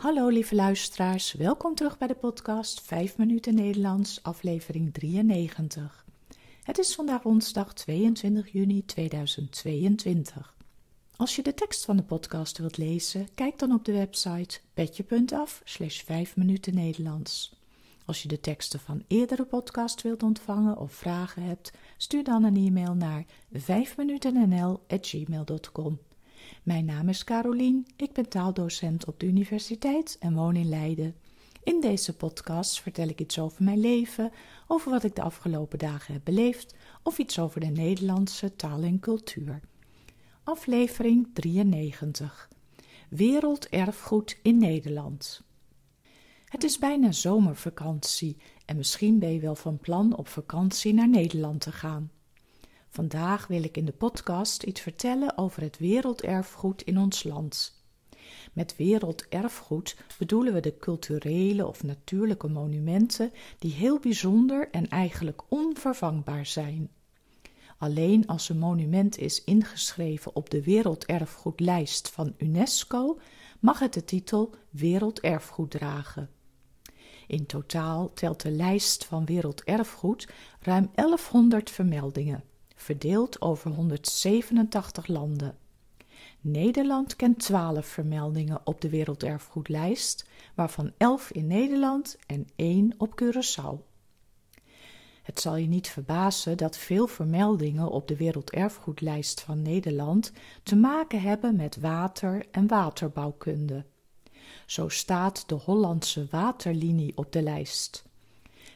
Hallo lieve luisteraars, welkom terug bij de podcast 5 minuten Nederlands, aflevering 93. Het is vandaag woensdag 22 juni 2022. Als je de tekst van de podcast wilt lezen, kijk dan op de website petje.af slash 5 minuten Nederlands. Als je de teksten van eerdere podcast wilt ontvangen of vragen hebt, stuur dan een e-mail naar 5minutennl.gmail.com. Mijn naam is Carolien, ik ben taaldocent op de universiteit en woon in Leiden. In deze podcast vertel ik iets over mijn leven, over wat ik de afgelopen dagen heb beleefd of iets over de Nederlandse taal en cultuur. Aflevering 93 Werelderfgoed in Nederland. Het is bijna zomervakantie en misschien ben je wel van plan op vakantie naar Nederland te gaan. Vandaag wil ik in de podcast iets vertellen over het werelderfgoed in ons land. Met werelderfgoed bedoelen we de culturele of natuurlijke monumenten die heel bijzonder en eigenlijk onvervangbaar zijn. Alleen als een monument is ingeschreven op de werelderfgoedlijst van UNESCO, mag het de titel werelderfgoed dragen. In totaal telt de lijst van werelderfgoed ruim 1100 vermeldingen verdeeld over 187 landen. Nederland kent 12 vermeldingen op de werelderfgoedlijst, waarvan 11 in Nederland en 1 op Curaçao. Het zal je niet verbazen dat veel vermeldingen op de werelderfgoedlijst van Nederland te maken hebben met water en waterbouwkunde. Zo staat de Hollandse waterlinie op de lijst.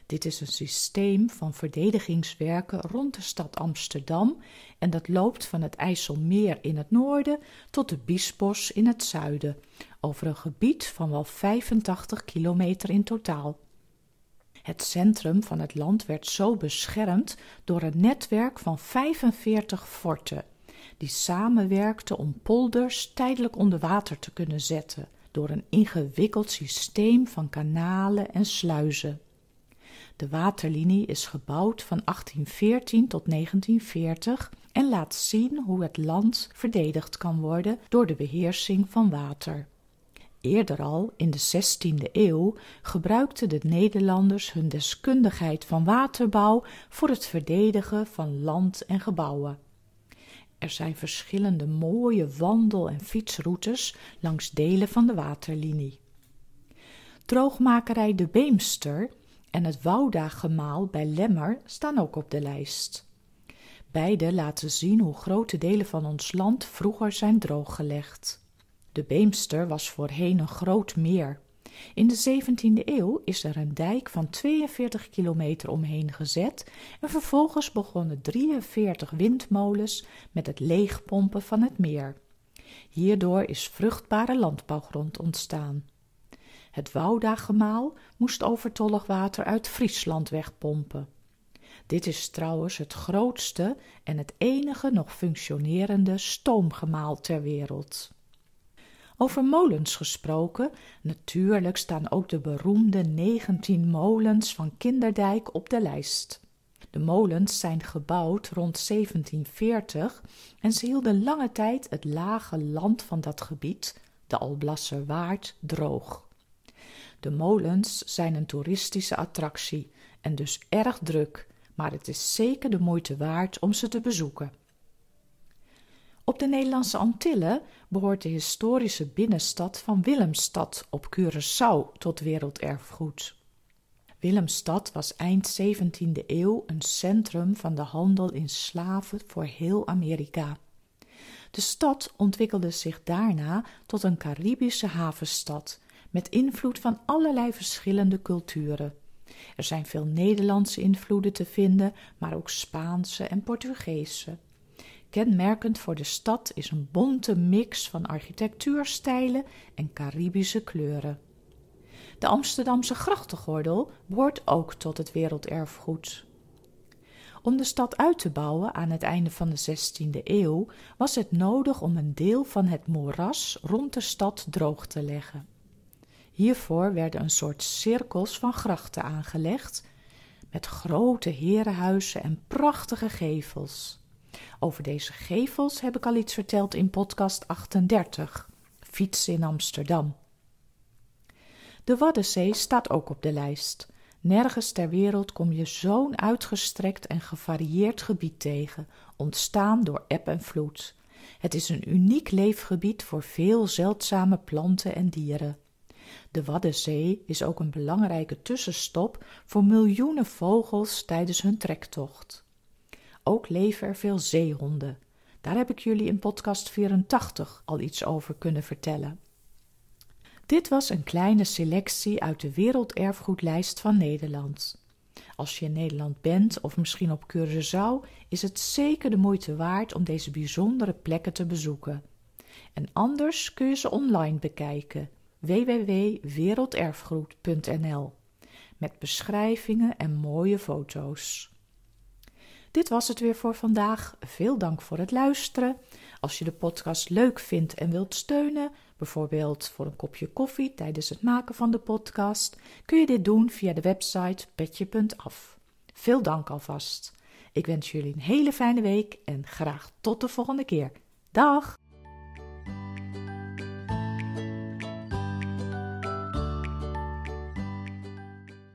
Dit is een systeem van verdedigingswerken rond de stad Amsterdam en dat loopt van het IJsselmeer in het noorden tot de Biesbos in het zuiden, over een gebied van wel 85 kilometer in totaal. Het centrum van het land werd zo beschermd door een netwerk van 45 forten, die samenwerkten om polders tijdelijk onder water te kunnen zetten door een ingewikkeld systeem van kanalen en sluizen. De waterlinie is gebouwd van 1814 tot 1940 en laat zien hoe het land verdedigd kan worden door de beheersing van water. Eerder al, in de 16e eeuw, gebruikten de Nederlanders hun deskundigheid van waterbouw voor het verdedigen van land en gebouwen. Er zijn verschillende mooie wandel- en fietsroutes langs delen van de waterlinie. Droogmakerij De Beemster en het Wouda-gemaal bij Lemmer staan ook op de lijst. Beide laten zien hoe grote delen van ons land vroeger zijn drooggelegd. De Beemster was voorheen een groot meer. In de 17e eeuw is er een dijk van 42 kilometer omheen gezet en vervolgens begonnen 43 windmolens met het leegpompen van het meer. Hierdoor is vruchtbare landbouwgrond ontstaan. Het Wouda-gemaal moest overtollig water uit Friesland wegpompen. Dit is trouwens het grootste en het enige nog functionerende stoomgemaal ter wereld. Over molens gesproken, natuurlijk staan ook de beroemde 19 molens van Kinderdijk op de lijst. De molens zijn gebouwd rond 1740 en ze hielden lange tijd het lage land van dat gebied, de Alblasserwaard, droog. De molens zijn een toeristische attractie en dus erg druk, maar het is zeker de moeite waard om ze te bezoeken. Op de Nederlandse Antillen behoort de historische binnenstad van Willemstad op Curaçao tot werelderfgoed. Willemstad was eind 17e eeuw een centrum van de handel in slaven voor heel Amerika. De stad ontwikkelde zich daarna tot een Caribische havenstad met invloed van allerlei verschillende culturen. Er zijn veel Nederlandse invloeden te vinden, maar ook Spaanse en Portugese. Kenmerkend voor de stad is een bonte mix van architectuurstijlen en Caribische kleuren. De Amsterdamse grachtengordel behoort ook tot het werelderfgoed. Om de stad uit te bouwen aan het einde van de 16e eeuw was het nodig om een deel van het moeras rond de stad droog te leggen. Hiervoor werden een soort cirkels van grachten aangelegd, met grote herenhuizen en prachtige gevels. Over deze gevels heb ik al iets verteld in podcast 38, Fietsen in Amsterdam. De Waddenzee staat ook op de lijst. Nergens ter wereld kom je zo'n uitgestrekt en gevarieerd gebied tegen, ontstaan door eb en vloed. Het is een uniek leefgebied voor veel zeldzame planten en dieren. De Waddenzee is ook een belangrijke tussenstop voor miljoenen vogels tijdens hun trektocht. Ook leven er veel zeehonden. Daar heb ik jullie in podcast 84 al iets over kunnen vertellen. Dit was een kleine selectie uit de Werelderfgoedlijst van Nederland. Als je in Nederland bent of misschien op Curaçao, is het zeker de moeite waard om deze bijzondere plekken te bezoeken. En anders kun je ze online bekijken www.werelderfgoed.nl met beschrijvingen en mooie foto's. Dit was het weer voor vandaag. Veel dank voor het luisteren. Als je de podcast leuk vindt en wilt steunen, bijvoorbeeld voor een kopje koffie tijdens het maken van de podcast, kun je dit doen via de website petje.af. Veel dank alvast. Ik wens jullie een hele fijne week en graag tot de volgende keer. Dag!